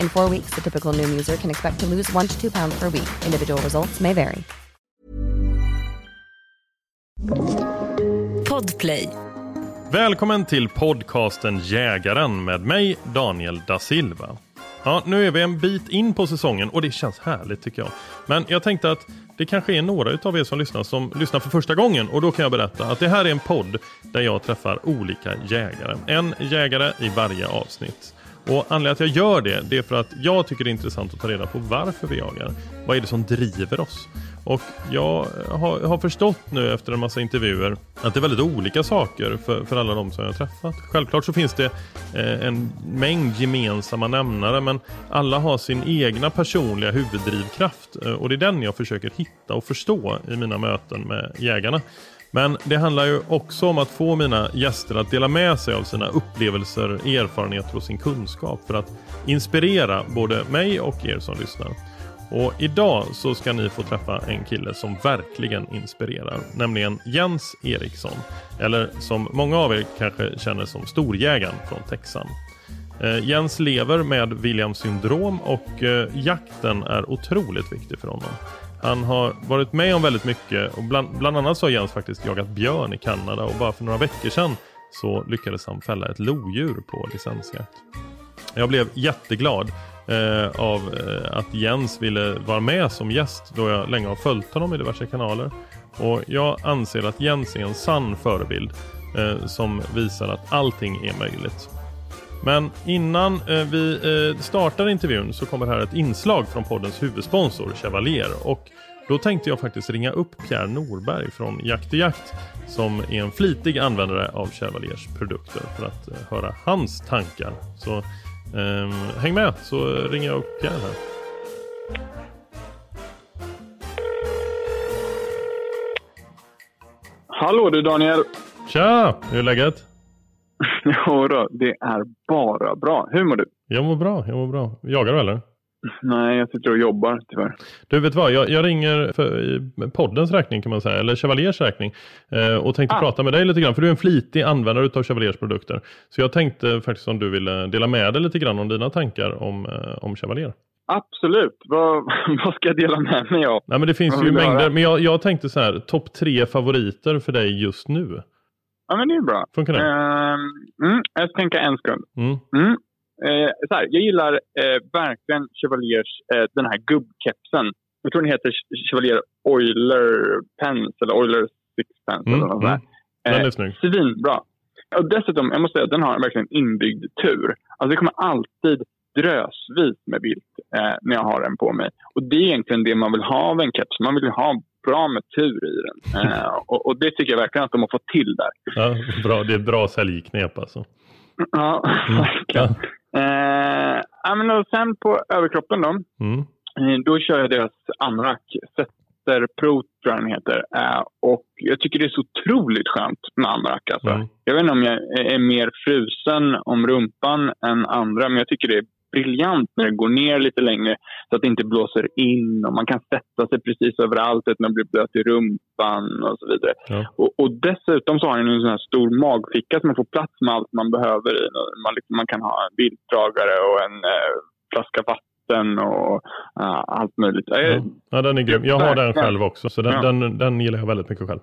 In four weeks, the typical Noom user can expect to lose one to two pounds per week. Individual results may vary. Podplay. Välkommen till podcasten Jägaren med mig Daniel da Silva. Ja, nu är vi en bit in på säsongen och det känns härligt tycker jag. Men jag tänkte att det kanske är några utav er som lyssnar som lyssnar för första gången och då kan jag berätta att det här är en podd där jag träffar olika jägare. En jägare i varje avsnitt. Och anledningen att jag gör det, det är för att jag tycker det är intressant att ta reda på varför vi jagar. Vad är det som driver oss? Och jag har, har förstått nu efter en massa intervjuer att det är väldigt olika saker för, för alla de som jag har träffat. Självklart så finns det eh, en mängd gemensamma nämnare men alla har sin egna personliga huvuddrivkraft eh, och det är den jag försöker hitta och förstå i mina möten med jägarna. Men det handlar ju också om att få mina gäster att dela med sig av sina upplevelser, erfarenheter och sin kunskap för att inspirera både mig och er som lyssnar. Och idag så ska ni få träffa en kille som verkligen inspirerar, nämligen Jens Eriksson. Eller som många av er kanske känner som Storjägaren från Texan. Eh, Jens lever med Williams syndrom och eh, jakten är otroligt viktig för honom. Han har varit med om väldigt mycket och bland, bland annat så har Jens faktiskt jagat björn i Kanada och bara för några veckor sedan så lyckades han fälla ett lodjur på licensjakt. Jag blev jätteglad eh, av eh, att Jens ville vara med som gäst då jag länge har följt honom i diverse kanaler. Och jag anser att Jens är en sann förebild eh, som visar att allting är möjligt. Men innan eh, vi eh, startar intervjun så kommer här ett inslag från poddens huvudsponsor Chevalier och då tänkte jag faktiskt ringa upp Pierre Norberg från Jakt i Jakt som är en flitig användare av Chevaliers produkter för att eh, höra hans tankar. Så eh, häng med så ringer jag upp Pierre här. Hallå du Daniel! Tja! Hur är läget? Jo då, det är bara bra. Hur mår du? Jag mår bra, jag mår bra. Jagar du eller? Nej, jag sitter och jobbar tyvärr. Du vet vad, jag, jag ringer för poddens räkning kan man säga, eller Chevaliers räkning. Eh, och tänkte Ah. prata med dig lite grann, för du är en flitig användare utav Chevaliers produkter. Så jag tänkte faktiskt om du ville dela med dig lite grann om dina tankar om, eh, om Chevalier. Absolut. Vad, vad ska jag dela med mig av? Nej men det finns Vad ju mängder, men jag, jag tänkte så här, topp tre favoriter för dig just nu. Ja, men det är bra. Funkar det? Ehm, mm, jag ska tänka en sekund. Mm. Mm. Eh, så här, jag gillar eh, verkligen Chevaliers, eh, den här gubbkepsen. Jag tror den heter Ch- Chevalier Oiler Pens eller Oiler Sixpence. Mm, eller något sånt mm. där. Den är snygg. Svinbra. Och dessutom, jag måste säga den har verkligen inbyggd tur. Alltså det kommer alltid drösvis med vilt eh, när jag har den på mig. Och det är egentligen det man vill ha av en keps. Man vill ha bra med tur i den. Eh, och, och det tycker jag verkligen att de har fått till där. Ja, bra, det är bra säljknep alltså. Ja, verkligen. Eh, ja, men och sen på överkroppen då. Mm. Eh, Då kör jag deras Amrak. Setter Pro tror jag den heter. Eh, och jag tycker det är så otroligt skönt med Amrak. Alltså. Mm. Jag vet inte om jag är mer frusen om rumpan än andra, men jag tycker det är briljant när det går ner lite längre så att det inte blåser in och man kan sätta sig precis överallt utan att bli blöt i rumpan och så vidare. Ja. Och, och dessutom så har den en sån här stor magficka som man får plats med allt man behöver i. Man, liksom, man kan ha en bilddragare och en eh, flaska vatten och eh, allt möjligt. Ja. ja, den är grym. Jag har den själv också, så den, Ja. den, den gillar jag väldigt mycket själv.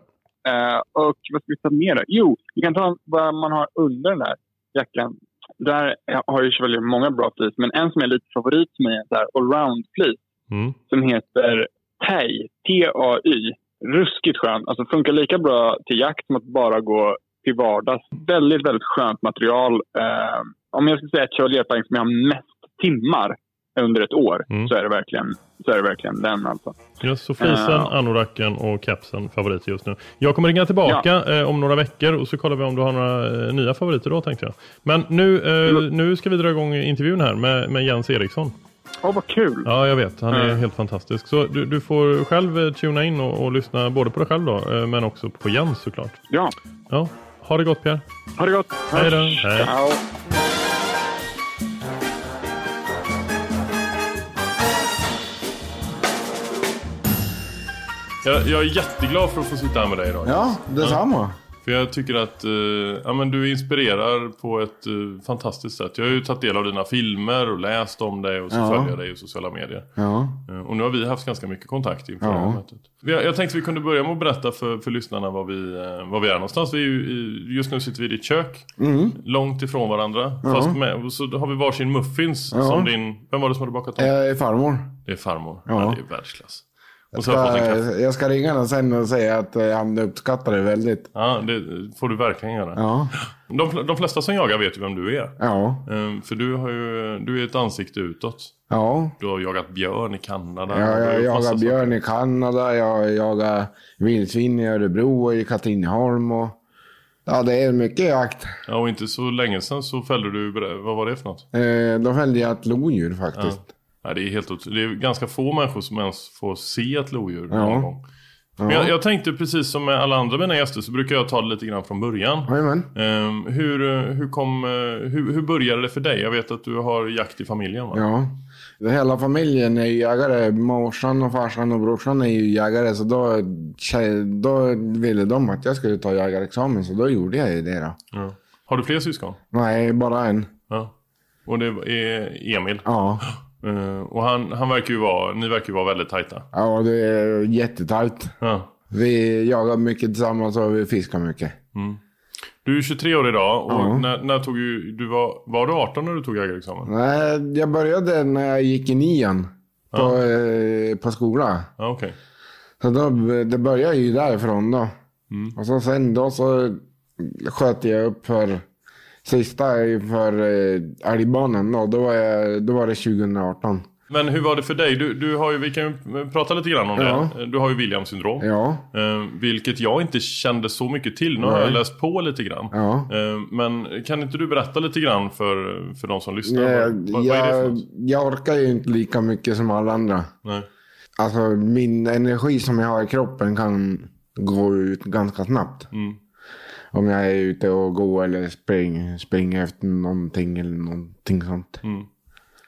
Eh, och vad ska vi ta mer då? Jo, vi kan ta vad man har under den där jackan. Där har ju Chevalier många bra fleece, men en som är lite favorit för mig är allround fleece Mm. som heter TAY, T-A-Y. Ruskigt skön. Alltså funkar lika bra till jakt som att bara gå till vardags. Väldigt, väldigt skönt material. Eh, om jag ska säga ett Chevalier-poäng som jag har mest timmar under ett år Mm. så, är det verkligen, så är det verkligen den alltså. Ja, så flisen, Ja. anoraken och kepsen favoriter just nu. Jag kommer ringa tillbaka eh, om några veckor och så kollar vi om du har några eh, nya favoriter då tänkte jag. Men nu, eh, nu ska vi dra igång intervjun här med, med Jens Eriksson. Åh, vad kul! Ja, jag vet. Han är Mm. helt fantastisk. Så du, du får själv eh, tuna in och, och lyssna både på dig själv då, eh, men också på Jens såklart. Ja, Ja, ha det gott Pierre. ha det gott! Hej då. Hej. Ciao. Jag, jag är jätteglad för att få sitta här med dig idag. Ja, detsamma. För jag tycker att eh, ja, men du inspirerar på ett eh, fantastiskt sätt. Jag har ju tagit del av dina filmer och läst om dig och så Ja. följer jag dig i sociala medier. Ja. Eh, och nu har vi haft ganska mycket kontakt inför Ja. det här mötet. Jag, jag tänkte vi kunde börja med att berätta för, för lyssnarna var vi, var vi är någonstans. Vi är ju, just nu sitter vi i ditt kök. Mm. Långt ifrån varandra. Ja. Fast med, så har vi varsin muffins Ja. som din... Vem var det som hade bakat dem? Jag är farmor. Det är farmor. Ja. Ja. det är världsklass. Jag har ska, jag ska ringa henne sen och säga att eh, han uppskattar det väldigt. Ja, det får du verkligen göra. Ja. De, de flesta som jagar vet ju vem du är. Ja. Ehm, För du, har ju, du är ett ansikte utåt. Ja. Du har jagat björn i Kanada. Har jag jagar björn i Kanada, jag jagar vildsvin i Örebro och i Katrineholm. Och, ja, det är mycket jakt. Ja, och inte så länge sedan så fällde du, vad var det för något? Eh, då fällde jag ett lodjur faktiskt. Ja, det är helt Det är ganska få människor som ens får se ett lodjur Ja. någon gång. Men jag, jag tänkte precis som med alla andra mina gäster så brukar jag ta det lite grann från början. Ehm, hur, hur, kom, eh, hur, hur började det för dig? Jag vet att du har jakt i familjen va? Ja. Hela familjen är ju jägare. Morsan och farsan och brorsan är ju jägare. Så då, då ville de att jag skulle ta jägarexamen. Så då gjorde jag ju det då. Ja. Har du fler syskon? Nej, bara en. Ja. Och det är Emil? Ja. Eh, och han, han verkar ju vara, ni verkar ju vara väldigt tajta. Ja, det är jättetajt. Ja. Vi jagar mycket tillsammans och vi fiskar mycket. Du är 23 år idag och Ja. när, när tog du, du var, var du 18 när du tog jägarexamen? Nej, jag började när jag gick i nian på, eh, på skola. Ja, okej. Så då, det började ju därifrån då. Och så sen då så sköt jag upp för sista för eh, älgbanan då. Då var, jag, då var det 2018. Men hur var det för dig? Du, du har ju, vi kan ju prata lite grann om Ja. det. Du har ju Williams syndrom. Ja, Eh, vilket jag inte kände så mycket till. Nu har jag läst på lite grann. ja. Eh, men kan inte du berätta lite grann för, för de som lyssnar? Jag, vad, vad, är det för jag orkar ju inte lika mycket som alla andra. Nej. Alltså min energi som jag har i kroppen kan gå ut ganska snabbt. Mm. Om jag är ute och går eller spring, springer efter någonting eller någonting sånt.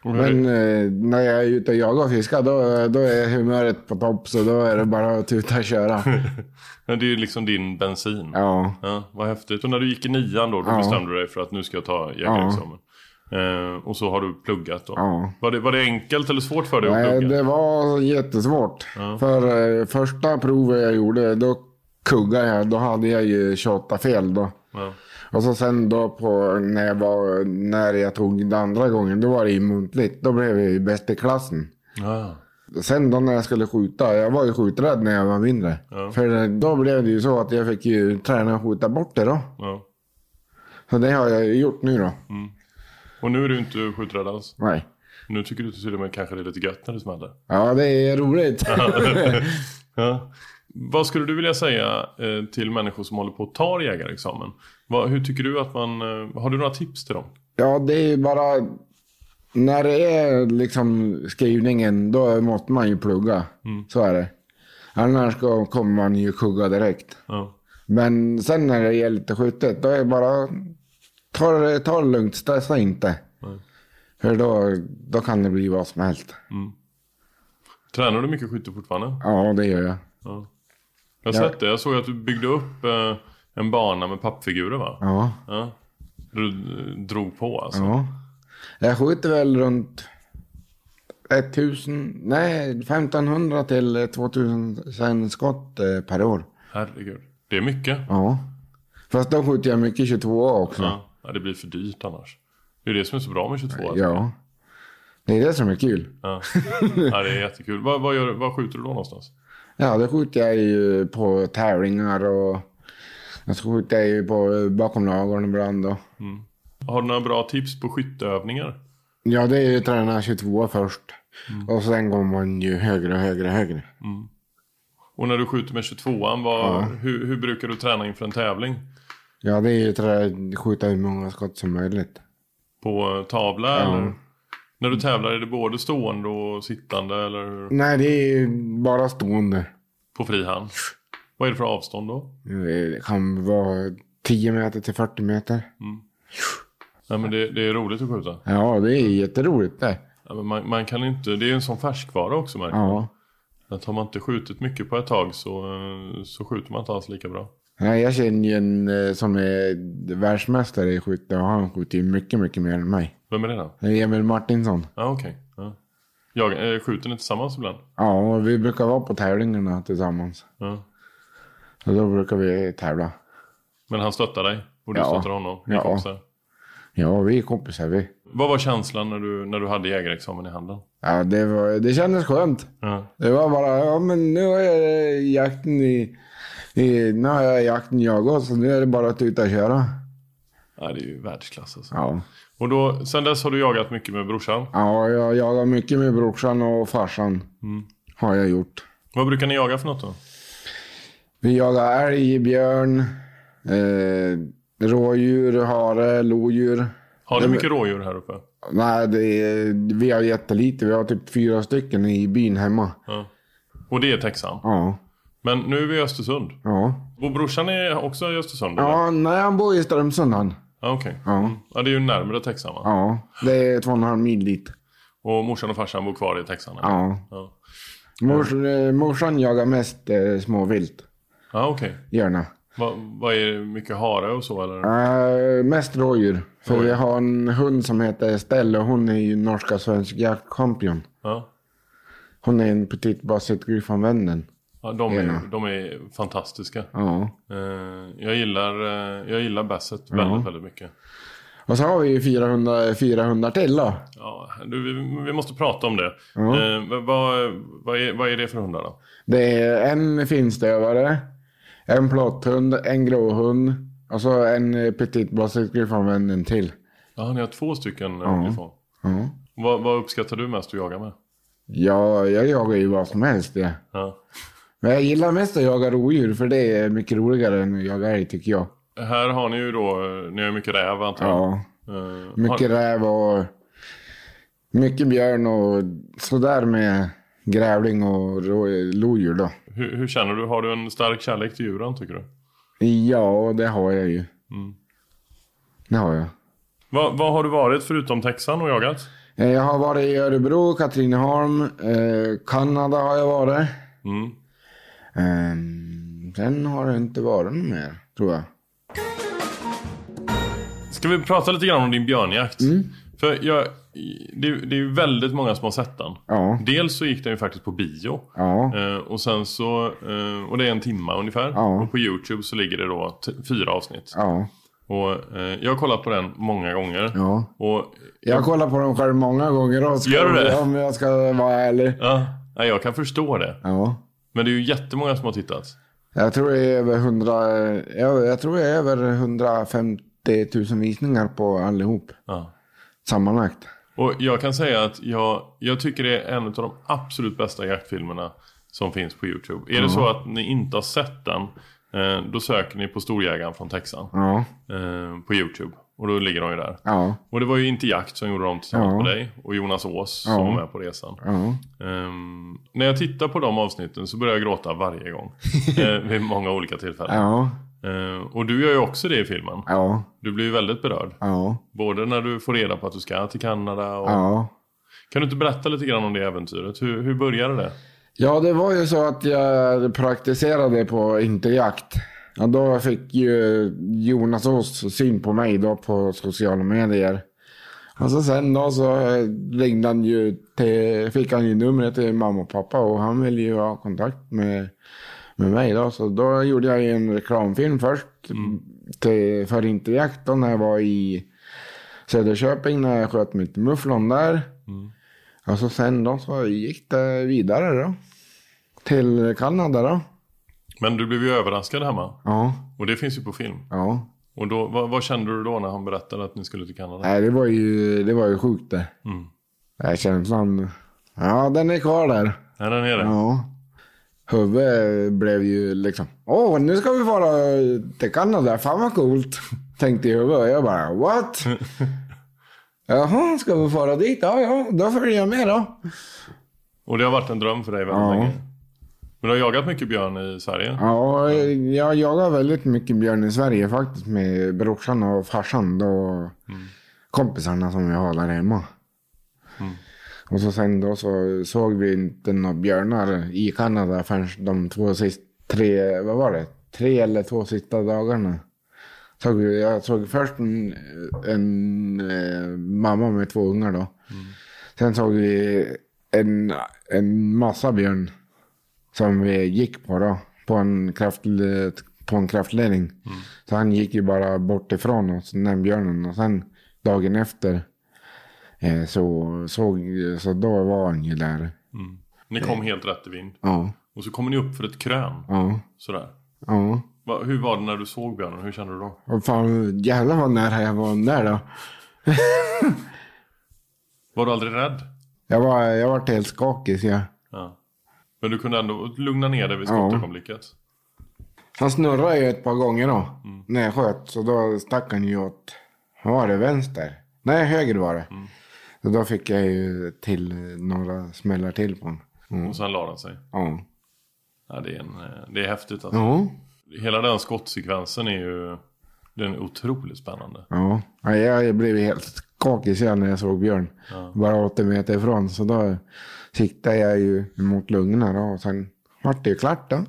Hur- Men eh, när jag är ute och jagar och fiskar då, då är humöret på topp så då är det bara att tuta och köra. Men det är ju liksom din bensin. ja. Ja, vad häftigt. Och när du gick i nian då, då Ja. bestämde du dig för att nu ska jag ta jägarexamen. Eh, och så har du pluggat då. Ja. Var, det, var det enkelt eller svårt för dig att Nej, plugga? det var jättesvårt. För eh, första provet jag gjorde, då kuggade jag. Då hade jag ju 28 fel då. Ja. Och så sen då på när jag, var, när jag tog det andra gången, då var det ju muntligt. Då blev jag ju bäst i klassen. Ja. Sen då när jag skulle skjuta, jag var ju skjuträdd när jag var mindre. För då blev det ju så att jag fick ju träna och skjuta bort det då. Ja. Så det har jag gjort nu då. Och nu är du inte skjuträdd alls. Nej. Nu tycker du till och med kanske det är lite gött när det smäller. Ja, det är roligt. Ja. Vad skulle du vilja säga eh, till människor som håller på att ta jägarexamen? Hur tycker du att man... Eh, har du några tips till dem? ja, det är ju bara... När det är liksom skrivningen, då måste man ju plugga. Så är det. Annars kommer man ju kugga direkt. Ja. Men sen när det gäller lite skyttet, då är det bara... Ta det, ta det lugnt, stressa inte. För då, då kan det bli vad som helst. Tränar du mycket skytte fortfarande? Ja, det gör jag. Jag har sett det. Jag såg att du byggde upp eh, en bana med pappfigurer va? Ja, Ja. Du eh, drog på alltså? ja. Jag skjuter väl runt 1000, nej 1500 till 2000 skott eh, per år. Herregud. Det är mycket. Ja. Fast då skjuter jag mycket 22 också. Ja. ja, det blir för dyrt annars. Det är det som är så bra med 22. alltså. Ja. Det är det som är kul. Ja, ja det är jättekul. Vad, vad, gör, vad skjuter du då någonstans? Ja, då skjuter jag ju på tävlingar och så skjuter jag ju på bakom lagren ibland då. Har du några bra tips på skytteövningar? Ja, det är ju träna 22 först. Och sen går man ju högre och högre och högre. Och när du skjuter med 22an, vad, hur, hur brukar du träna inför en tävling? Ja, det är ju trä, skjuta hur många skott som möjligt. På tavla eller? När du tävlar, är det både stående och sittande eller Nej, det är bara stående. på frihand? Vad är det för avstånd då? Det kan vara 10 meter till 40 meter. Nej men det, det är roligt att skjuta. Ja, det är jätteroligt det. Ja, men man, man kan inte, det är ju en sån färskvara också märker. Ja. Att har man inte skjutit mycket på ett tag så, eh, så skjuter man inte alls lika bra. Nej, jag känner ju en eh, som är världsmästare i skytte och han skjuter ju mycket, mycket mer än mig. Vem är det då? Det är Emil Martinsson. Ja okej. Ja. Jag, eh, skjuter ni tillsammans ibland? Ja, vi brukar vara på tävlingarna tillsammans. Ja. Och då brukar vi tävla. Men han stöttar dig? Och du Ja. stöttar honom? Ni Ja. kompisar? Ja, vi är kompisar vi. Vad var känslan när du, när du hade jägarexamen i handen? Ja, det, var, det kändes skönt. Ja. Det var bara, ja men nu har jag jakten i, i nu har jag jakten jagat så nu är det bara att ut och köra. Ja, det är ju världsklass alltså. Ja. Och då, sen dess har du jagat mycket med brorsan? Ja, jag jagar mycket med brorsan och farsan. Har jag gjort. Vad brukar ni jaga för något då? Vi jagar älg, björn, eh, rådjur, hare, lodjur. Har du Nej, mycket rådjur här uppe? Nej, är, vi har jättelite. Vi har typ fyra stycken i byn hemma. Ja. Och det är Texan? Ja. Men nu är vi i Östersund. Ja. Och brorsan är också i Östersund? eller? Ja, nej han bor i Strömsund han. Ja, okej. Ja. Mm. Ja, det är ju närmare Texan va? Ja, det är två och en halv mil dit. Och morsan och farsan bor kvar i Texan? eller? Ja. Ja, Mors, eh, morsan jagar mest eh, småvilt. ja okej. Gärna. Vad vad är det? Mycket hare och så eller? Uh, mest rådjur. För vi har en hund som heter Stella och hon är ju norska svensk jaktkampion. Ja. Hon är en petit basset griffon-vännen. Ja, de, är, de är fantastiska. Ja. Eh, jag gillar, eh, jag gillar Basset väldigt, väldigt mycket. Och så har vi ju 400, 400 till då. Ja, du, vi, vi måste prata om det. Eh, vad, vad, är, vad är det för hundar då? Det är en finstövare, en plotthund, en gråhund och så en petit basset griffon-vännen till. Ja, ni har två stycken Ja. ja. ifrån. Ja. Vad, vad uppskattar du mest att jaga med? Ja, jag jagar ju vad som helst det. Ja. Men jag gillar mest att jaga rådjur för det är mycket roligare än att jaga älg tycker jag. Här har ni ju då, ni har mycket räv antar jag. Ja, Eh, mycket har, räv och mycket björn och sådär med grävling och lodjur då. hur, hur känner du? Har du en stark kärlek till djuren tycker du? Ja, det har jag ju. Det har jag. Vad, vad har du varit förutom Texan och jagat? Eh, Jag har varit i Örebro, Katrineholm, eh, Kanada har jag varit. Mm. Ehm, sen har det inte varit något mer, tror jag. Ska vi prata lite grann om din björnjakt? Mm. För jag, det, det är ju väldigt många som har sett den. Ja, Dels så gick den ju faktiskt på bio. ja, Eh, och sen så, eh, och det är en timma ungefär. Ja. Och på YouTube så ligger det då fyra avsnitt. Och eh, jag har kollat på den många gånger. ja. Och Jag kollar på dem själv många gånger också. Gör du det? Om jag ska vara ärlig. ja, jag kan förstå det. Ja. Men det är ju jättemånga som har tittat. Jag tror det är över 100, jag, jag tror det är över 150 000 visningar på allihop. Ja. Sammanlagt. Och jag kan säga att jag, jag tycker det är en av de absolut bästa jaktfilmerna som finns på YouTube. Är det så att ni inte har sett den, eh, då söker ni på Storjägaren från Texan eh, på YouTube. Och då ligger de ju där. ja, Och det var ju inte Jakt som gjorde dem tillsammans Ja. med dig och Jonas Ås som Ja. var med på resan. Ehm, när jag tittar på de avsnitten så börjar jag gråta varje gång. eh, vid många olika tillfällen. Eh, och du gör ju också det i filmen. Du blir ju väldigt berörd. Både när du får reda på att du ska till Kanada och... Kan du inte berätta lite grann om det äventyret? Hur, hur började det? Ja, det var ju så att jag praktiserade på interjakt. Och då fick ju Jonas Ås syn på mig då på sociala medier. Och så sen då så ringde han ju till, fick han ju numret till mamma och pappa och han ville ju ha kontakt med, med mig då. Så då gjorde jag ju en reklamfilm först till, för interjakt då när jag var i Söderköping när jag sköt mitt mufflon där. Och så sen då så gick det vidare då. Till Kanada då. Men du blev ju överraskad hemma. Ja, Och det finns ju på film. ja. Och då, vad, vad kände du då när han berättade att ni skulle till Kanada? Nej, det var ju, det var ju sjukt det. Mm. Nej, känslan. Ja, den är kvar där. Ja, där nere. Ja. Huvudet blev ju liksom. Åh, nu ska vi fara till Kanada. Fan vad coolt. Tänkte jag huvudet. Jag bara, what? Jaha, ska vi fara dit? Ja, ja, då följer jag med då. Och det har varit en dröm för dig väldigt Ja. länge. Men du har jagat mycket björn i Sverige? Ja, jag jagar väldigt mycket björn i Sverige faktiskt med brorsan och farsan då. Kompisarna som jag har där hemma. Och så sen då så såg vi inte några björnar i Kanada förrän de två sista, tre, vad var det? Tre eller två sista dagarna. Såg jag såg först en, en eh, mamma med två ungar då. Sen såg vi en, en massa björn som vi gick på då. På en, kraft, på en kraftledning. Så han gick ju bara bort ifrån oss, den björnen. Och sen dagen efter eh, så, såg, så då var han ju där. Ni kom helt rätt i vind. Ja, Och så kommer ni upp för ett krön. ja, Sådär. ja. Va, hur var det när du såg björnen? Hur kände du då? Och fan, jävlar vad nära jag var där då. Var du aldrig rädd? Jag var, jag var helt skakig så jag. Ja. Men du kunde ändå lugna ner dig vid Ja. skottögonblicket? Han snurrade ju ett par gånger då. När jag sköt. Så då stack han ju åt, var det, vänster? Nej, höger var det. Så då fick jag ju till några smällar till på honom. Mm. Och sen la den sig? Ja. Ja, det, är en, eh, det är häftigt alltså. Ja. Hela den skottsekvensen är ju den är otroligt spännande. Ja. ja jag blev helt skakig sen när jag såg Björn. Bara 80 meter ifrån. Så då siktade jag ju mot lungorna då. Och sen vart det ju klart då.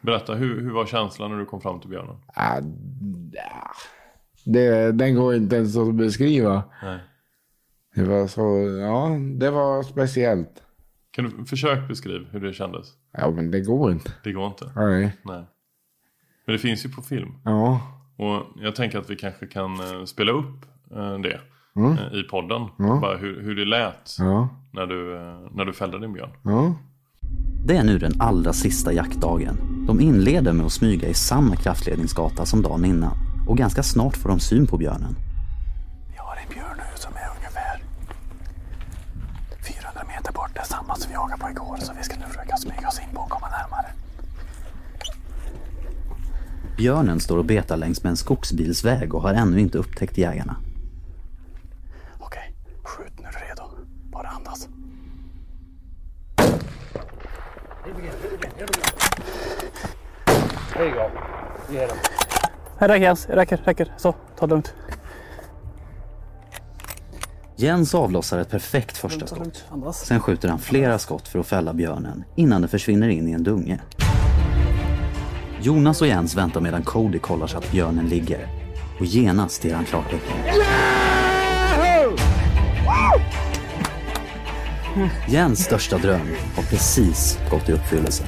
Berätta, hur, hur var känslan när du kom fram till björnen? Ja, ja. det, den går inte ens att beskriva. Nej. Det var så, ja, det var speciellt. Kan du försöka beskriva hur det kändes? Ja, men det går inte. Det går inte. Nej. Nej. Men det finns ju på film. Ja, Och jag tänker att vi kanske kan eh, spela upp eh, det Mm. eh, i podden. Ja. Bara hur, hur det lät ja, när, du, eh, när du fällde din björn. ja. Det är nu den allra sista jaktdagen. De inleder med att smyga i samma kraftledningsgata som dagen innan. Och ganska snart får de syn på björnen. Vi har en björn nu som är ungefär 400 meter bort. Det är samma som vi jagade på igår. Så vi ska nu försöka smyga oss in på och komma närmare. Björnen står och betar längs med en skogsbilsväg och har ännu inte upptäckt jägarna. Okej, skjut nu är du redo. Bara andas. Här räcker Jens, räcker, räcker. Så, ta det lugnt. Jens avlossar ett perfekt första det skott. Sen skjuter han flera skott för att fälla björnen innan den försvinner in i en dunge. Jonas och Jens väntar medan Cody kollar så att björnen ligger. Och genast ger han klartecken. Jens största dröm har precis gått i uppfyllelse.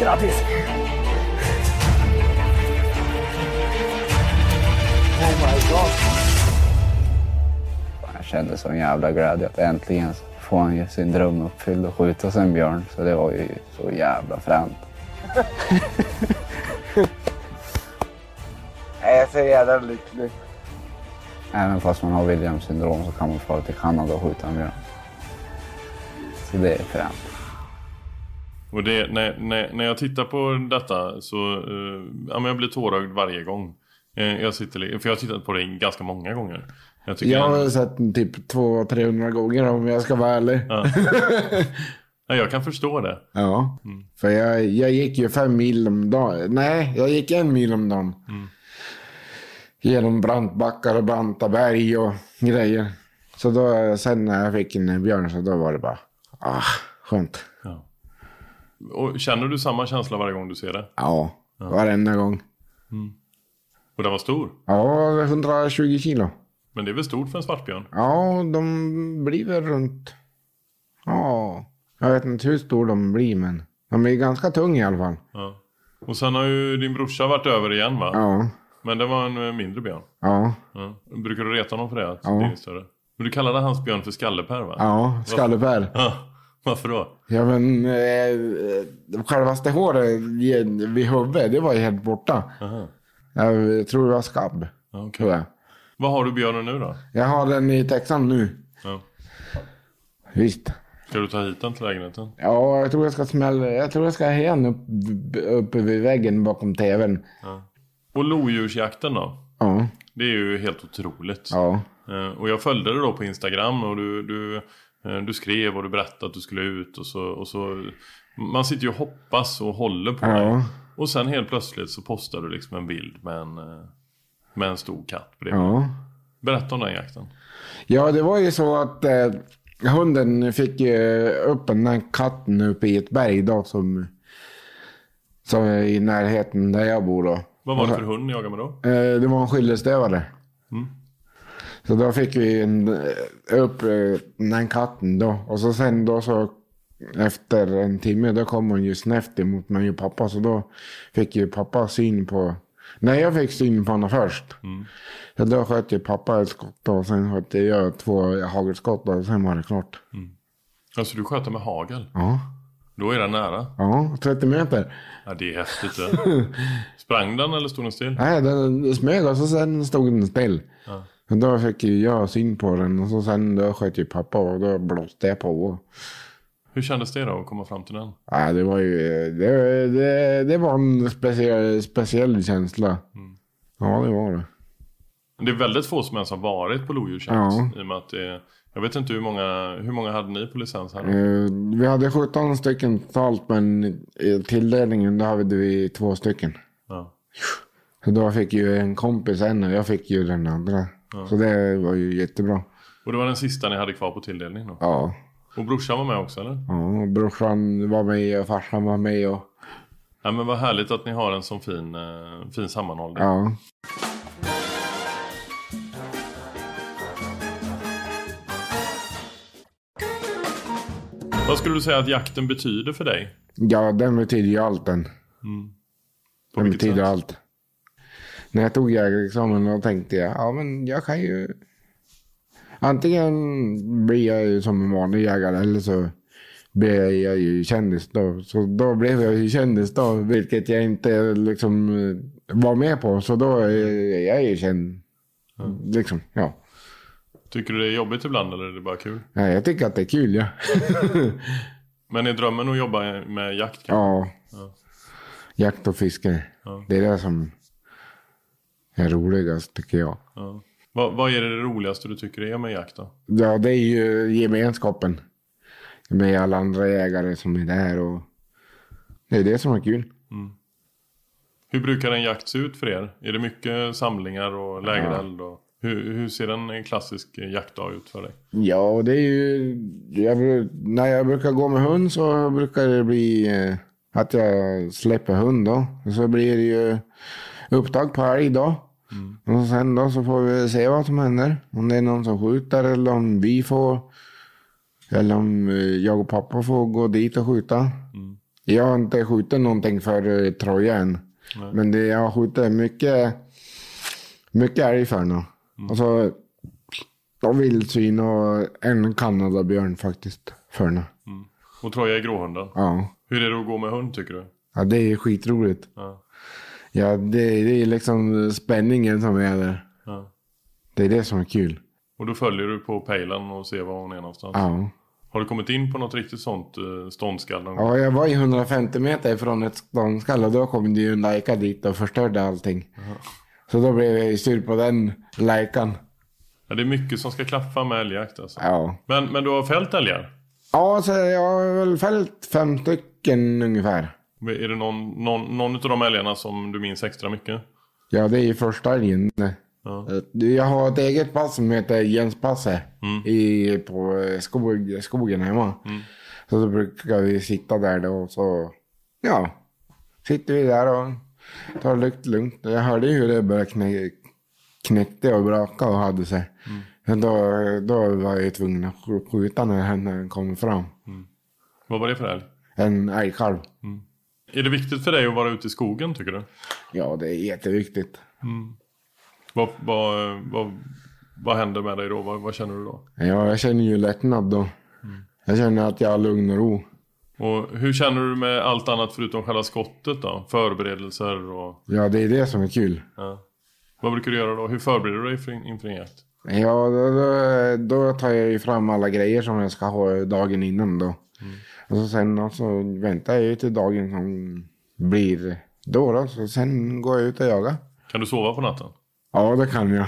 Grattis! Jag kände sån jävla glädje att äntligen få han sin dröm uppfylld och skjuta sig en björn. Så det var ju så jävla fränt. Jag är så jävla lycklig. Även fast man har Williams syndrom så kan man fara till Kanada och skjuta en björn. Så det är fränt. Och det, när, när, när jag tittar på detta så uh, ja, men jag blir tårögd varje gång. Eh, Jag sitter, för jag har tittat på det ganska många gånger. Jag Jag har sett den typ 200-300 gånger om jag ska vara ärlig. Ja. Ja, jag kan förstå det. Ja, Mm. för jag, jag gick ju fem mil om dagen. Nej, jag gick en mil om dagen. Mm. Genom brantbackar och branta berg och grejer. Så då, sen när jag fick en björn så då var det bara, ah, skönt. Och känner du samma känsla varje gång du ser det? Ja, varenda gång. Och den var stor. Ja, 120 kilo. Men det är väl stort för en svartbjörn? Ja, de blir väl runt... Ja, jag vet inte hur stor de blir men de är ganska tunga i alla fall. Ja. Och sen har ju din brorsa varit över igen va? Ja, Men det var en eh, mindre björn. ja, Ja. Brukar du reta honom för det? Att Ja. det är större? Men du kallade hans björn för Skallepär va? ja, skallepär. Ja. Varför då? Ja men eh, självaste håret vid huvudet, det var ju helt borta. Aha. Jag tror det var skabb. Ja, okej. Tror jag. Vad har du björnen nu då? jag har den i Texan nu. Ja. Visst. Ska du ta hit den till lägenheten? Ja, jag tror jag ska smälla. Jag tror jag ska ha en upp, uppe vid väggen bakom tvn. Och lodjursjakten då? Ja, Det är ju helt otroligt. ja, Eh, Och jag följde det då på Instagram och du, du, du skrev och du berättade att du skulle ut och så, och så Man sitter ju och hoppas och håller på dig. ja, Och sen helt plötsligt så postar du liksom en bild med en, eh, med en stor katt bredvid. ja. Berätta om den jakten. Ja, det var ju så att eh, hunden fick ju upp den här katten uppe i ett berg då som, som är i närheten där jag bor då. Vad var det för hund ni jagade med då? Eh, det var en skillerstövare. Så då fick vi en, eh, upp eh, den katten då. Och så sen då så efter en timme då kom hon ju snett emot mig och pappa. Så då fick ju pappa syn på... Nej, jag fick syn på honom först. Så då sköt ju pappa ett skott och sen sköt jag två hagelskott och sen var det klart. Alltså du sköt med hagel? Ja, Då är den nära? ja 30 meter. Ja det är häftigt det. Sprang den eller stod den still? Nej, den den smög och så sen stod den still. Ja. Och då fick ju jag syn på den och så sen då sköt ju pappa och då blåste jag på. Hur kändes det då att komma fram till den? Ja, det var ju det, det, det var en speciell, speciell känsla. Ja, det var det. Det är väldigt få som ens har varit på lodjursjakt. Ja. I och med att det, jag vet inte hur många, hur många hade ni på licens här? Eh, Vi hade 17 stycken totalt men i tilldelningen då hade vi två stycken. Ja. Så då fick ju en kompis en och jag fick ju den andra. Så det var ju jättebra. Och det var den sista ni hade kvar på tilldelning då? Ja. Och brorsan var med också eller? Ja, brorsan var med och farsan var med och Ja men vad härligt att ni har en sån fin, eh, fin sammanhållning. ja. Vad skulle du säga att jakten betyder för dig? Ja, den betyder ju allt den. På Den betyder sätt? allt. När jag tog jägarexamen då tänkte jag, ja men jag kan ju... Antingen blir jag ju som en vanlig jägare eller så blir jag ju kändis då. Så då blev jag ju kändis då, vilket jag inte liksom eh, var med på. Så då är jag ju känd. Liksom, ja. Tycker du det är jobbigt ibland eller är det bara kul? ja. Jag tycker att det är kul, ja. Men är drömmen att jobba med jakt? kanske? ja. Jakt och fiske. Ja. Det är det som är roligast tycker jag. Ja. Vad, vad är det roligaste du tycker är med jakt då? Ja, det är ju gemenskapen. Med alla andra jägare som är där och det är det som är kul. Hur brukar en jakt se ut för er? Är det mycket samlingar och lägereld? Och hur, hur ser en, klassisk jaktdag ut för dig? Ja, det är ju... Jag, när jag brukar gå med hund så brukar det bli eh, att jag släpper hund då. Så blir det ju upptag på älg då. Och sen då så får vi se vad som händer. Om det är någon som skjuter eller om vi får. Eller om eh, jag och pappa får gå dit och skjuta. Jag har inte skjutit någonting för eh, Troja än. Men det, jag har skjutit mycket, mycket älg för nu. Och så och vildsvin och en kanadabjörn faktiskt för nu. Och Troja är gråhunden. Ja. Hur är det att gå med hund tycker du? ja, det är skitroligt. Ja. Ja, det, det är liksom spänningen som är där. Ja. Det är det som är kul. Och då följer du på pejlen och ser var hon är någonstans? Ja. Har du kommit in på något riktigt sånt eh, ståndskall någon? Ja, jag var ju 150 meter från ett ståndskall och då kom det ju en lajka dit och förstörde allting. Så då blev jag sur på den läkaren. Ja, det är mycket som ska klaffa med älgjakt alltså. Ja. Men, men du har fällt älgar? Ja, så jag har väl fällt fem stycken ungefär. Är det någon, någon, någon av de älgarna som du minns extra mycket? Ja, det är ju första älgen. Ja. Jag har ett eget pass som heter Jenspasset i, på skog, skogen hemma. Så då brukar vi sitta där då och så, ja, sitter vi där och tar det lugnt. Jag hörde ju hur det började knä, knäckte och braka och hade sig. Men Då, då var jag tvungen att sk- skjuta när den kom fram. Vad var det för älg? En älgkalv. Är det viktigt för dig att vara ute i skogen tycker du? Ja, det är jätteviktigt. Vad, vad, vad, vad händer med dig då? Vad, vad känner du då? Ja, jag känner ju lättnad då. Jag känner att jag har lugn och ro. Och hur känner du med allt annat förutom själva skottet då? Förberedelser och... Ja, det är det som är kul. Ja. Vad brukar du göra då? Hur förbereder du dig för, inför en jakt? Ja, då, då, då tar jag ju fram alla grejer som jag ska ha dagen innan då. Och så sen då, så väntar jag ju till dagen som blir då då. Så sen går jag ut och jagar. Kan du sova på natten? Ja, det kan jag.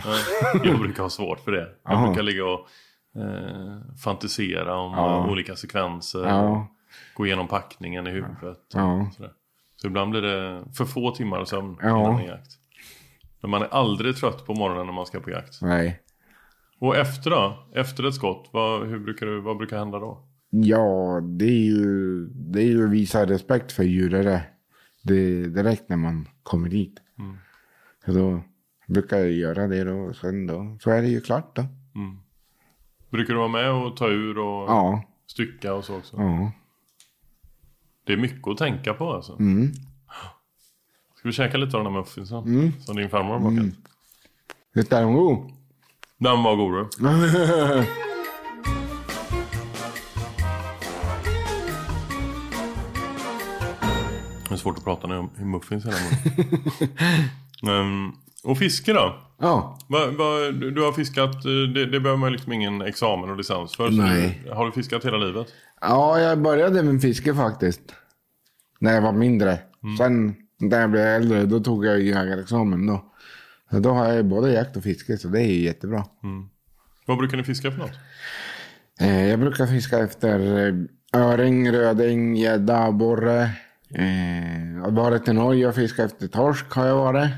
Jag brukar ha svårt för det. Jag Aha. brukar ligga och eh, fantisera om Ja. olika sekvenser. Ja. Gå igenom packningen i huvudet. Ja. Så ibland blir det för få timmar sömn innan en jakt. Men man är aldrig trött på morgonen när man ska på jakt. Nej. Och efter då? Efter ett skott, vad, hur brukar du, vad brukar hända då? Ja, det är ju, det är ju att visa respekt för djuret det direkt när man kommer dit. Så då brukar jag göra det då. Och sen då, så är det ju klart då. Brukar du vara med och ta ur och Ja. stycka och så också? Ja. Det är mycket att tänka på alltså. Mm. Ska vi käka lite av den här muffinsen? Som din farmor har bakat? Visst är de god? Den var god du. Det är svårt att prata när i muffins hela um, och fiske då? Ja. Va, va, du du har fiskat, eh, det, det behöver man liksom ingen examen och licens för. Nej. Du, har du fiskat hela livet? Ja, jag började med fiske faktiskt. När jag var mindre. Sen när jag blev äldre, då tog jag jägarexamen då. Så då har jag både jakt och fiske, så det är ju jättebra. Vad brukar ni fiska för något? Eh, jag brukar fiska efter eh, öring, röding, gädda, abborre. Eh, jag har varit i Norge och fiskat efter torsk har jag varit.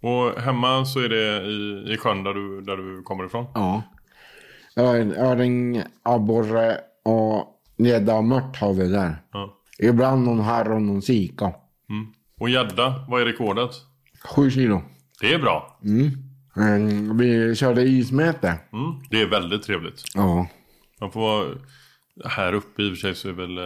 Och hemma så är det i, i sjön där du, där du kommer ifrån? Ja. Ör- Öring, abborre och gädda och mört har vi där. Ja. Ibland någon harr och någon sika. Och gädda, vad är rekordet? Sju kilo. Det är bra. Eh, vi körde ismäte. Mm, det är väldigt trevligt. Ja. Man får vara här uppe i och för sig så är väl...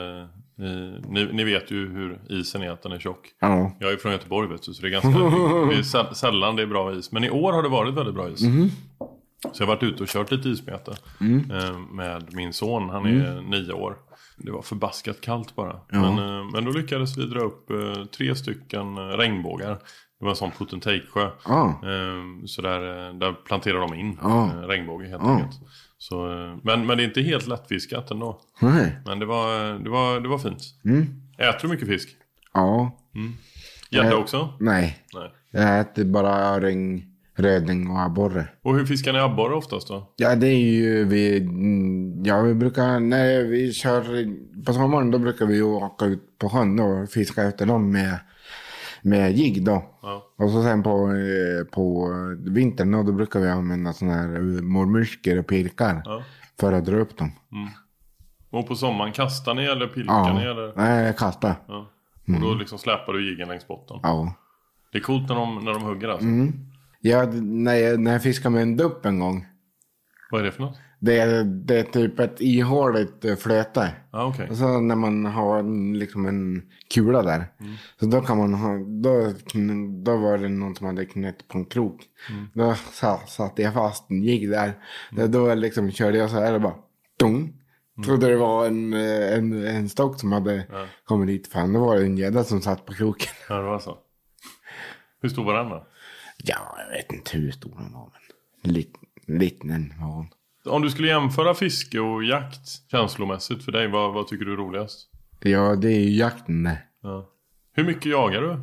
Ni, ni vet ju hur isen är, att den är tjocck. Ja. Jag är från Göteborg vet du, så det är ganska... det är säll- sällan det är bra is. Men i år har det varit väldigt bra is. Så jag har varit ute och kört lite ismete. Eh, med min son, han är nio år. Det var förbaskat kallt bara. Men, eh, men då lyckades vi dra upp eh, tre stycken regnbågar. Det var en sån put and take-sjö. Ja. Eh, så där, där planterar de in Ja. eh, regnbåge helt Ja. enkelt. Så, eh, men, men det är inte helt lättfiskat ändå. Nej. Men det var, det var, det var fint. Äter du mycket fisk? Ja. Gädda Eh, också? Nej. Nej. Jag äter bara öring, röding och abborre. Och hur fiskar ni abborre oftast då? Ja, det är ju vi... mm, Ja, vi brukar... När vi kör på sommaren då brukar vi ju åka ut på sjön och fiska efter dem med, med jigg då. Ja. Och så sen på, eh, på vintern då, då brukar vi använda sådana här mormyrskor och pirkar. Ja. För att dra upp dem. Och på sommaren, kastar ni eller pilkar ni? Ja. Eller? Nej, jag kastar. Ja. Och då liksom släpar du jiggen längs botten? Ja. Det är coolt när de, när de hugger alltså. Ja, när jag, när jag fiskade med en dupp en gång. Vad är det för något? Det är, det är typ ett ihåligt eh, flöte. Ja, okej. Och så när man har liksom en kula där. Så då kan man ha, då, då var det någon som hade knäckt på en krok. Då sa, satte jag fast en jigg där. Då, då liksom körde jag så här och bara, dong. Trodde det var en, eh, en, en stock som hade kommit dit. Fan, då var det en gädda som satt på kroken. Ja, det var så. Hur stor var den då? Ja, jag vet inte hur stor den var. Men lit, liten var hon. Om du skulle jämföra fiske och jakt känslomässigt för dig, vad, vad tycker du är roligast? Ja, det är ju jakten. Ja. Hur mycket jagar du?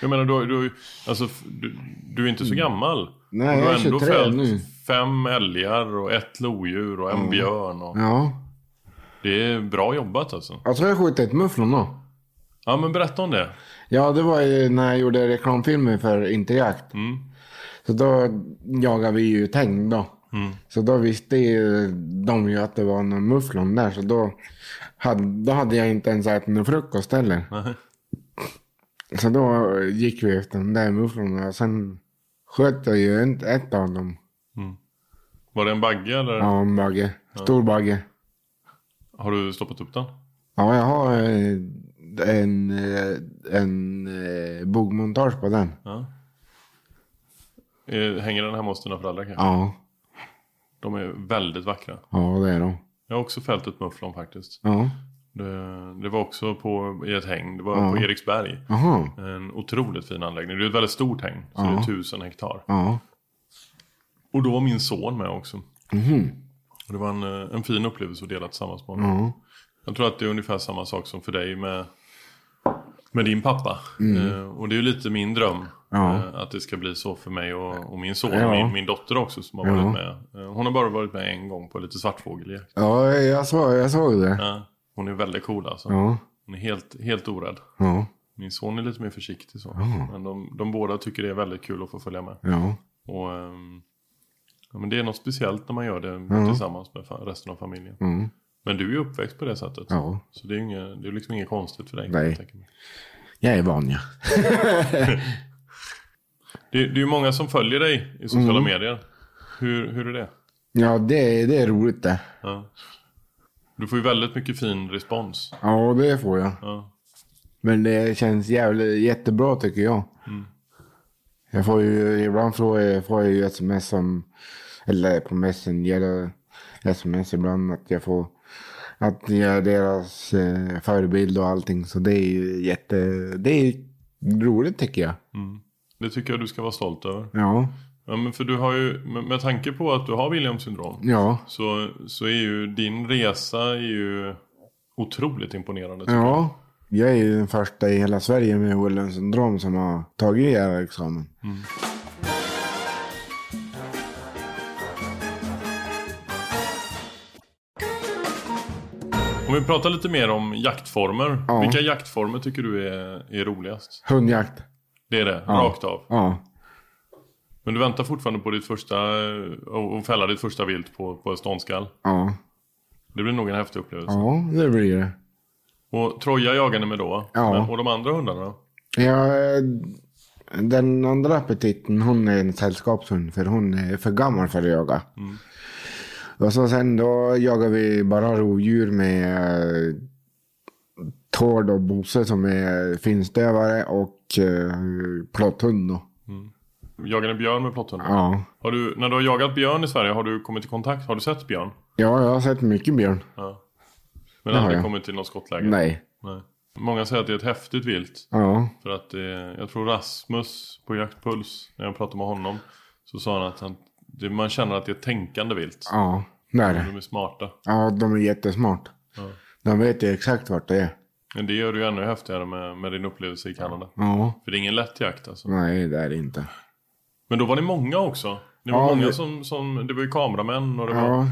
Jag menar, du, du, alltså, du, du är inte så gammal. Mm. Nej, Och du har jag är ändå 23 fällt nu. fem älgar och ett lodjur och en Ja. björn. Och... Ja. Det är bra jobbat alltså. Jag tror jag skjutit mufflon då. Ja, men berätta om det. Ja, det var ju när jag gjorde reklamfilmer för Interjakt. Mm. Så då jagade vi ju täng då. Mm. Så då visste ju de ju att det var någon mufflon där. Så då hade, då hade jag inte ens ätit någon frukost heller. Så då gick vi efter den där mufflonen och sen sköt jag ju ett, ett av dem. Var det en bagge eller? Ja, en bagge. Stor bagge. Har du stoppat upp den? Ja, jag har eh, en, eh, en eh, bogmontage på den. Ja. Hänger den hemma hos dina föräldrar kanske? Ja, De är väldigt vackra. ja det är de. Jag har också fällt ett mufflon faktiskt. Ja, Det, det var också på, i ett häng. Det var Ja. på Eriksberg. Jaha. En otroligt fin anläggning. Det är ett väldigt stort häng. Så Ja. det är tusen hektar. ja. Och då var min son med också. Mhm. Och det var en, eh, en fin upplevelse att dela tillsammans med honom. Ja. Jag tror att det är ungefär samma sak som för dig med, med din pappa. Mm. Eh, och det är ju lite min dröm. Ja. Eh, att det ska bli så för mig och, och min son. Ja. Min, min dotter också som har Ja. varit med. Eh, hon har bara varit med en gång på lite svartfågeljakt. Ja, jag såg, jag såg det. Hon är väldigt cool alltså. Hon är helt, helt orädd. Min son är lite mer försiktig så. Men de, de båda tycker det är väldigt kul att få följa med. Ja. Och, ehm, men det är något speciellt när man gör det tillsammans med resten av familjen. Mm. Men du är ju uppväxt på det sättet. Ja. Så det är ju inget, det är liksom inget konstigt för dig. Nej. jag. Jag är van ja. Det, är ju många som följer dig i sociala Mm. medier. Hur, hur är det? Ja, det, det är roligt det. Ja. Du får ju väldigt mycket fin respons. Ja, det får jag. Ja. Men det känns jävligt, jättebra tycker jag. Mm. Jag får ju, ibland får jag, får jag ju sms som, eller på Messenger, eller sms ibland att jag får, att jag är deras eh, förebild och allting. Så det är ju jätte, det är roligt tycker jag. Mm. Det tycker jag du ska vara stolt över. Ja, Ja, men för du har ju, med, tanke på att du har Williams syndrom. ja, Så, så är ju din resa är ju otroligt imponerande. tycker jag. ja. Jag är ju den första i hela Sverige med Williams syndrom som har tagit examen. Om vi pratar lite mer om jaktformer. Ja. Vilka jaktformer tycker du är, är roligast? Hundjakt. Det är det, Ja. rakt av. Ja, Men du väntar fortfarande på ditt första, och och fälla ditt första vilt på, på ståndskall. ja, Det blir nog en häftig upplevelse. ja, det blir det. Och Troja jagar ni med då? Ja. Men, och de andra hundarna då? Ja, eh, den andra petiten hon är en sällskapshund för hon är för gammal för att jaga. Och så sen då jagar vi bara rovdjur med eh, Tord och Bosse som är finstövare och eh, plotthund då. Jagar ni björn med plotthundar? Ja. Har du, när du har jagat björn i Sverige, har du kommit i kontakt? Har du sett björn? ja, jag har sett mycket björn. Ja. Men Det aldrig kommit till något skottläge? Nej. Nej. Många säger att det är ett häftigt vilt. Ja, För att det, jag tror Rasmus på Jaktpuls, när jag pratade med honom, så sa han att han, det, man känner att det är tänkande vilt. ja, det är det. De är smarta. Ja, de är jättesmart. Ja. De vet ju exakt vart det är. Men det gör det ju ännu häftigare med, med din upplevelse i Kanada. Ja, För det är ingen lätt jakt alltså. nej det är det inte. Men då var ni många också. Det var Ja, många vi- som, som, det var ju kameramän och det var... Ja,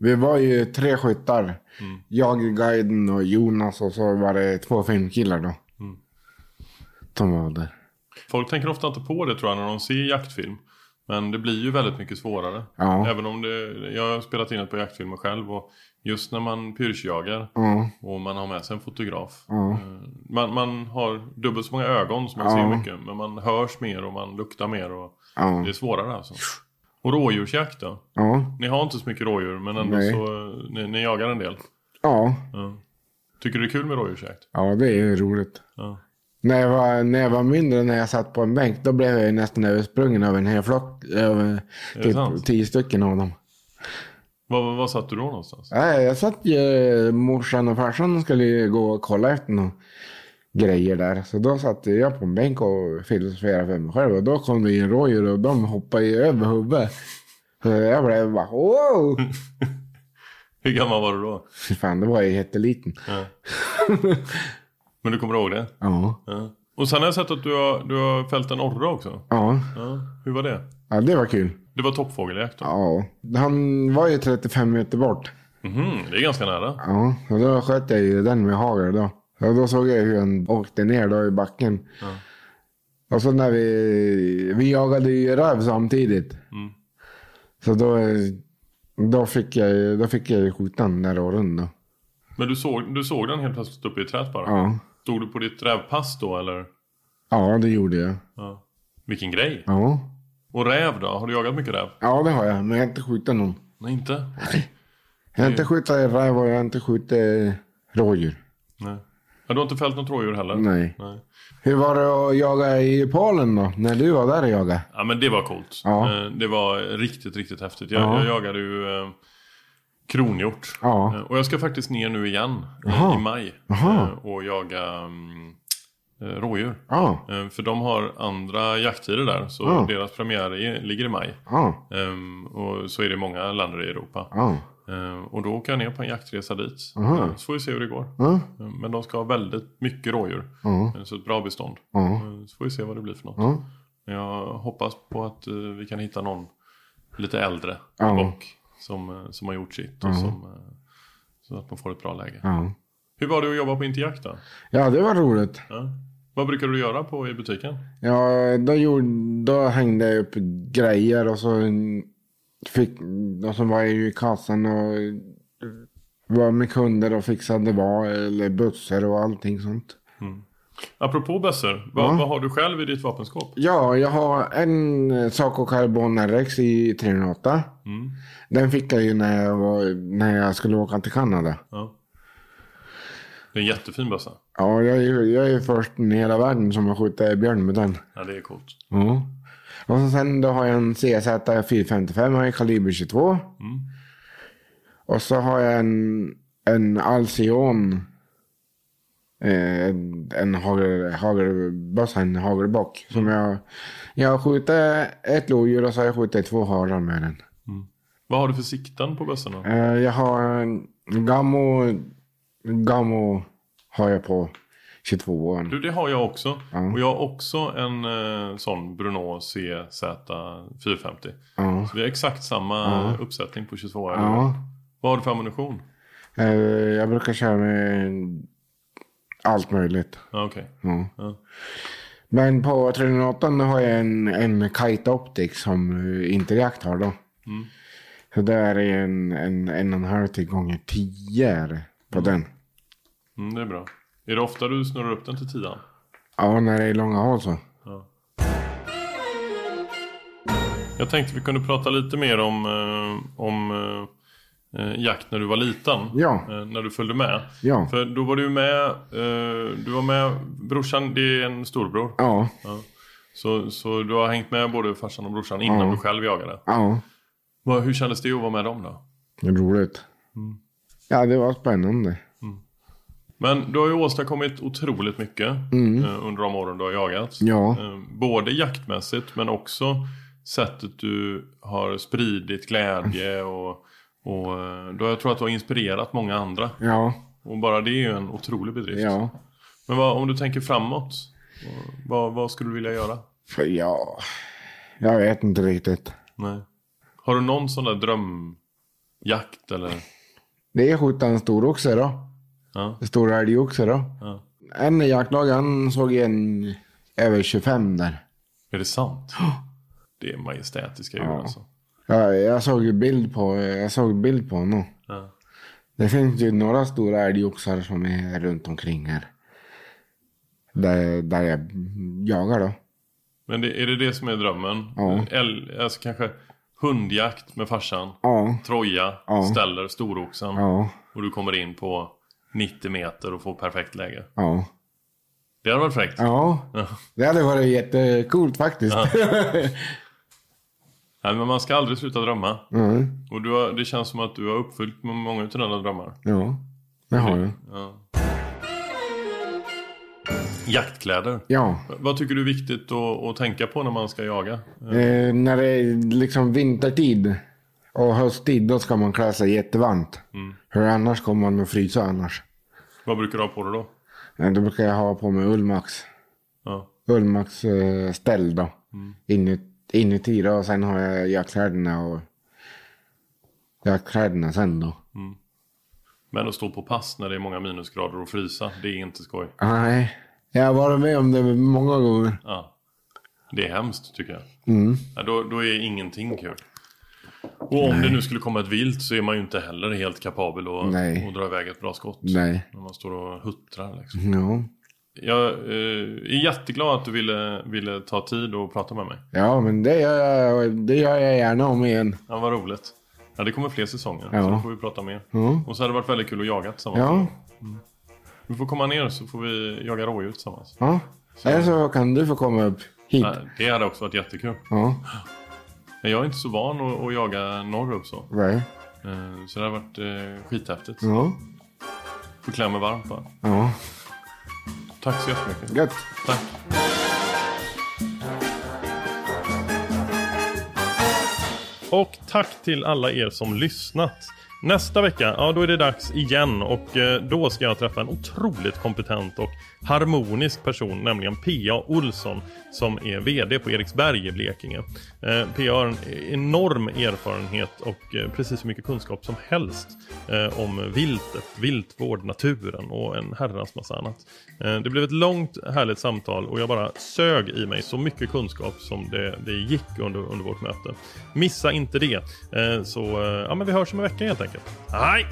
vi var ju tre skyttar. Mm. Jag, guiden och Jonas och så var det två filmkillar då. Mm. Som var där. Folk tänker ofta inte på det tror jag när de ser jaktfilm. Men det blir ju väldigt mycket svårare. Ja. Även om det, jag har spelat in ett par jaktfilmer själv och just när man pyrschjagar Ja, och man har med sig en fotograf. Ja. eh, Man, man har dubbelt så många ögon som man Ja. ser mycket. Men man hörs mer och man luktar mer och det är svårare alltså. Och rådjursjakt då? Ni har inte så mycket rådjur men ändå Nej. så ni, ni jagar en del. ja. Tycker du det är kul med rådjursjakt? Ja, det är roligt. Ja. När jag, var, när jag var mindre, när jag satt på en bänk, då blev jag nästan översprungen av en hel flock. Över typ sant? tio stycken av dem. Var, var, satt du då någonstans? Nej, jag satt ju, morsan och farsan skulle gå och kolla efter några grejer där. Så då satt jag på en bänk och filosoferade för mig själv. Och då kom det in rådjur och de hoppade ju över huvudet. Så jag blev bara wow! Hur gammal var du då? Fan, det var ju jätteliten. Ja. Men du kommer ihåg det? Ja. Ja. Och sen har jag sett att du har, du har fällt en orre också. Ja. Ja. Hur var det? ja, det var kul. Det var toppfågeljakt då? Ja, han var ju 35 meter bort. Mhm, det är ganska nära. Ja, och då sköt jag ju den med hagel då. Och då såg jag hur han åkte ner då i backen. Och så när vi, vi jagade ju räv samtidigt. Mm. Så då, då fick jag, då fick jag skjuta den där åren då. Men du såg, du såg den helt plötsligt uppe i trädet bara? Ja. Stod du på ditt rävpass då eller? Ja, det gjorde jag. Ja. Vilken grej. Ja. Och räv då? Har du jagat mycket räv? Ja, det har jag. Men jag har inte skjutit någon. Nej, inte? Jag har inte skjutit räv och jag har inte skjutit rådjur. Nej. Ja, du har inte fällt något rådjur heller? Nej. Nej. Hur var det att jaga i Polen då? När du var där och jagade? Ja, men det var coolt. Ja. Eh, Det var riktigt, riktigt häftigt. Jag, Ja. jag jagade ju eh, kronhjort. Ja. Eh, Och jag ska faktiskt ner nu igen eh, Jaha. i maj Jaha. eh, och jaga eh, rådjur. Ja. För de har andra jakttider där, så Ja. deras premiär är, ligger i maj. Ehm, och så är det många länder i Europa. Ehm, och då åker jag ner på en jaktresa dit. Aha. Ehm, så får vi se hur det går. Men de ska ha väldigt mycket rådjur. Så ett bra bestånd. Så får vi se vad det blir för något. Jag hoppas på att vi kan hitta någon lite äldre bock som, eh, som har gjort sitt. Och som, eh, så att man får ett bra läge. Hur var det att jobba på Interjakt då? ja, det var roligt. Vad brukar du göra på i butiken? Ja, då, gjorde, då hängde jag upp grejer och så fick, och så var jag ju i kassan och var med kunder och fixade var eller bussar och allting sånt. Apropå bössor, vad, Ja. vad har du själv i ditt vapenskåp? Ja, jag har en Saco Carbon RX i 308. Mm. Den fick jag ju när jag, var, när jag skulle åka till Kanada. Ja. Det är en jättefin bössa. Ja, jag är, jag är först i hela världen som har skjutit björn med den. Ja, det är coolt. Ja. Och så sen då har jag en CZ 455 här i kaliber 22. Mm. Och så har jag en, en Alcyon. Eh, en en hagel, hagelbössa, en hagelbock. Som jag, jag har skjutit ett lodjur och så har jag skjutit två harar med den. Vad har du för sikten på bössorna? Eh, jag har en Gammo, Gammo har jag på 22 Du, det har jag också. Ja. Och jag har också en eh, sån Bruno CZ 450. Ja. Så vi har exakt samma Ja. uppsättning på 22 Ja. Vad har du för ammunition? Eh, jag brukar köra med allt möjligt. Ja, okej. Ja. Ja. Men på 308 då har jag en, en Kite Optics som eh, Interjakt har då. Mm. Så det är en, en, en och en halv till gånger 10 är det på den. Mm, det är bra. Är det ofta du snurrar upp den till tian? Ja, när det är långa håll så. Jag tänkte vi kunde prata lite mer om, eh, om eh, jakt när du var liten. Ja. Eh, när du följde med. Ja. För då var du med, eh, du var med, brorsan det är en storbror. Ja. Ja. Så, så du har hängt med både farsan och brorsan innan Ja. du själv jagade. Ja. Hur kändes det att vara med dem då? Roligt. Ja, det var spännande. Men du har ju åstadkommit otroligt mycket eh, under de åren du har jagat. Mm. Ja. Eh, både jaktmässigt men också sättet du har spridit glädje och, och eh, då jag tror att du har inspirerat många andra. Ja. Och bara det är ju en otrolig bedrift. Ja. Men vad, om du tänker framåt, vad, vad skulle du vilja göra? För ja. Jag vet inte riktigt. Nej. Har du någon sån där drömjakt eller? Det är skjuta en stor oxe då. Ja. Stor älgoxe då. Ja. En i jaktlaget han såg en över 25 där. Är det sant? Det är majestätiska djur Ja. alltså. Ja, jag såg bild på, jag såg bild på honom. Ja. Det finns ju några stora älgoxar som är runt omkring här. Där, där jag jagar då. Men det, är det det som är drömmen? Ja. El, alltså kanske hundjakt med farsan. Ja. Troja, Ja. ställer storoxen. Ja. Och du kommer in på 90 meter och får perfekt läge. Ja. Det hade varit fräckt. Ja. Det hade varit jättecoolt faktiskt. Nej, men man ska aldrig sluta drömma. Mm. Och du har, det känns som att du har uppfyllt med många av dina drömmar. Ja, det har jag. Ja. Jaktkläder. Ja. Vad tycker du är viktigt att, att tänka på när man ska jaga? Eh, när det är liksom vintertid och hösttid då ska man klä sig jättevarmt. Mm. För annars kommer man att frysa annars. Vad brukar du ha på dig då? Eh, Då brukar jag ha på mig ullmax. Ja. Ullmax eh, ställ då. Mm. Inut, inuti då och sen har jag jackskläderna och jackkläderna sen då. Men att stå på pass när det är många minusgrader och frysa, det är inte skoj. Nej, jag har varit med om det många gånger. Ja. Det är hemskt tycker jag. Mm. Ja, då, då är ingenting kul. Och om det nu skulle komma ett vilt så är man ju inte heller helt kapabel att, Nej. att dra iväg ett bra skott. Nej. När man står och huttrar liksom. Ja. Jag eh, är jätteglad att du ville, ville ta tid och prata med mig. ja, men det gör, jag, det gör jag gärna om igen. Ja, vad roligt. Ja, det kommer fler säsonger. Ja. Så då får vi prata mer. Ja. Och så har det varit väldigt kul att jaga tillsammans. Ja, Du får komma ner så får vi jaga rådjur tillsammans. ja. Eller så kan du få komma upp hit. Ja, det hade också varit jättekul. Ja, Men jag är inte så van att, att jaga norrut så. nej. Eh, Så det har varit eh, skithäftigt. Ja, Får klä mig varmt bara. ja. Tack så jättemycket. Gött. Tack. Och tack till alla er som lyssnat. Nästa vecka, ja då är det dags igen och eh, då ska jag träffa en otroligt kompetent och harmonisk person, nämligen P.A. Olsson som är VD på Eriksberg i Blekinge. Eh, P.A. Har en enorm erfarenhet och eh, precis så mycket kunskap som helst om viltet, viltvård, naturen och en herrans massa annat. Det blev ett långt härligt samtal och jag bara sög i mig så mycket kunskap som det, det gick under, under vårt möte. Missa inte det. Så ja, men vi hörs om en vecka helt enkelt. はい。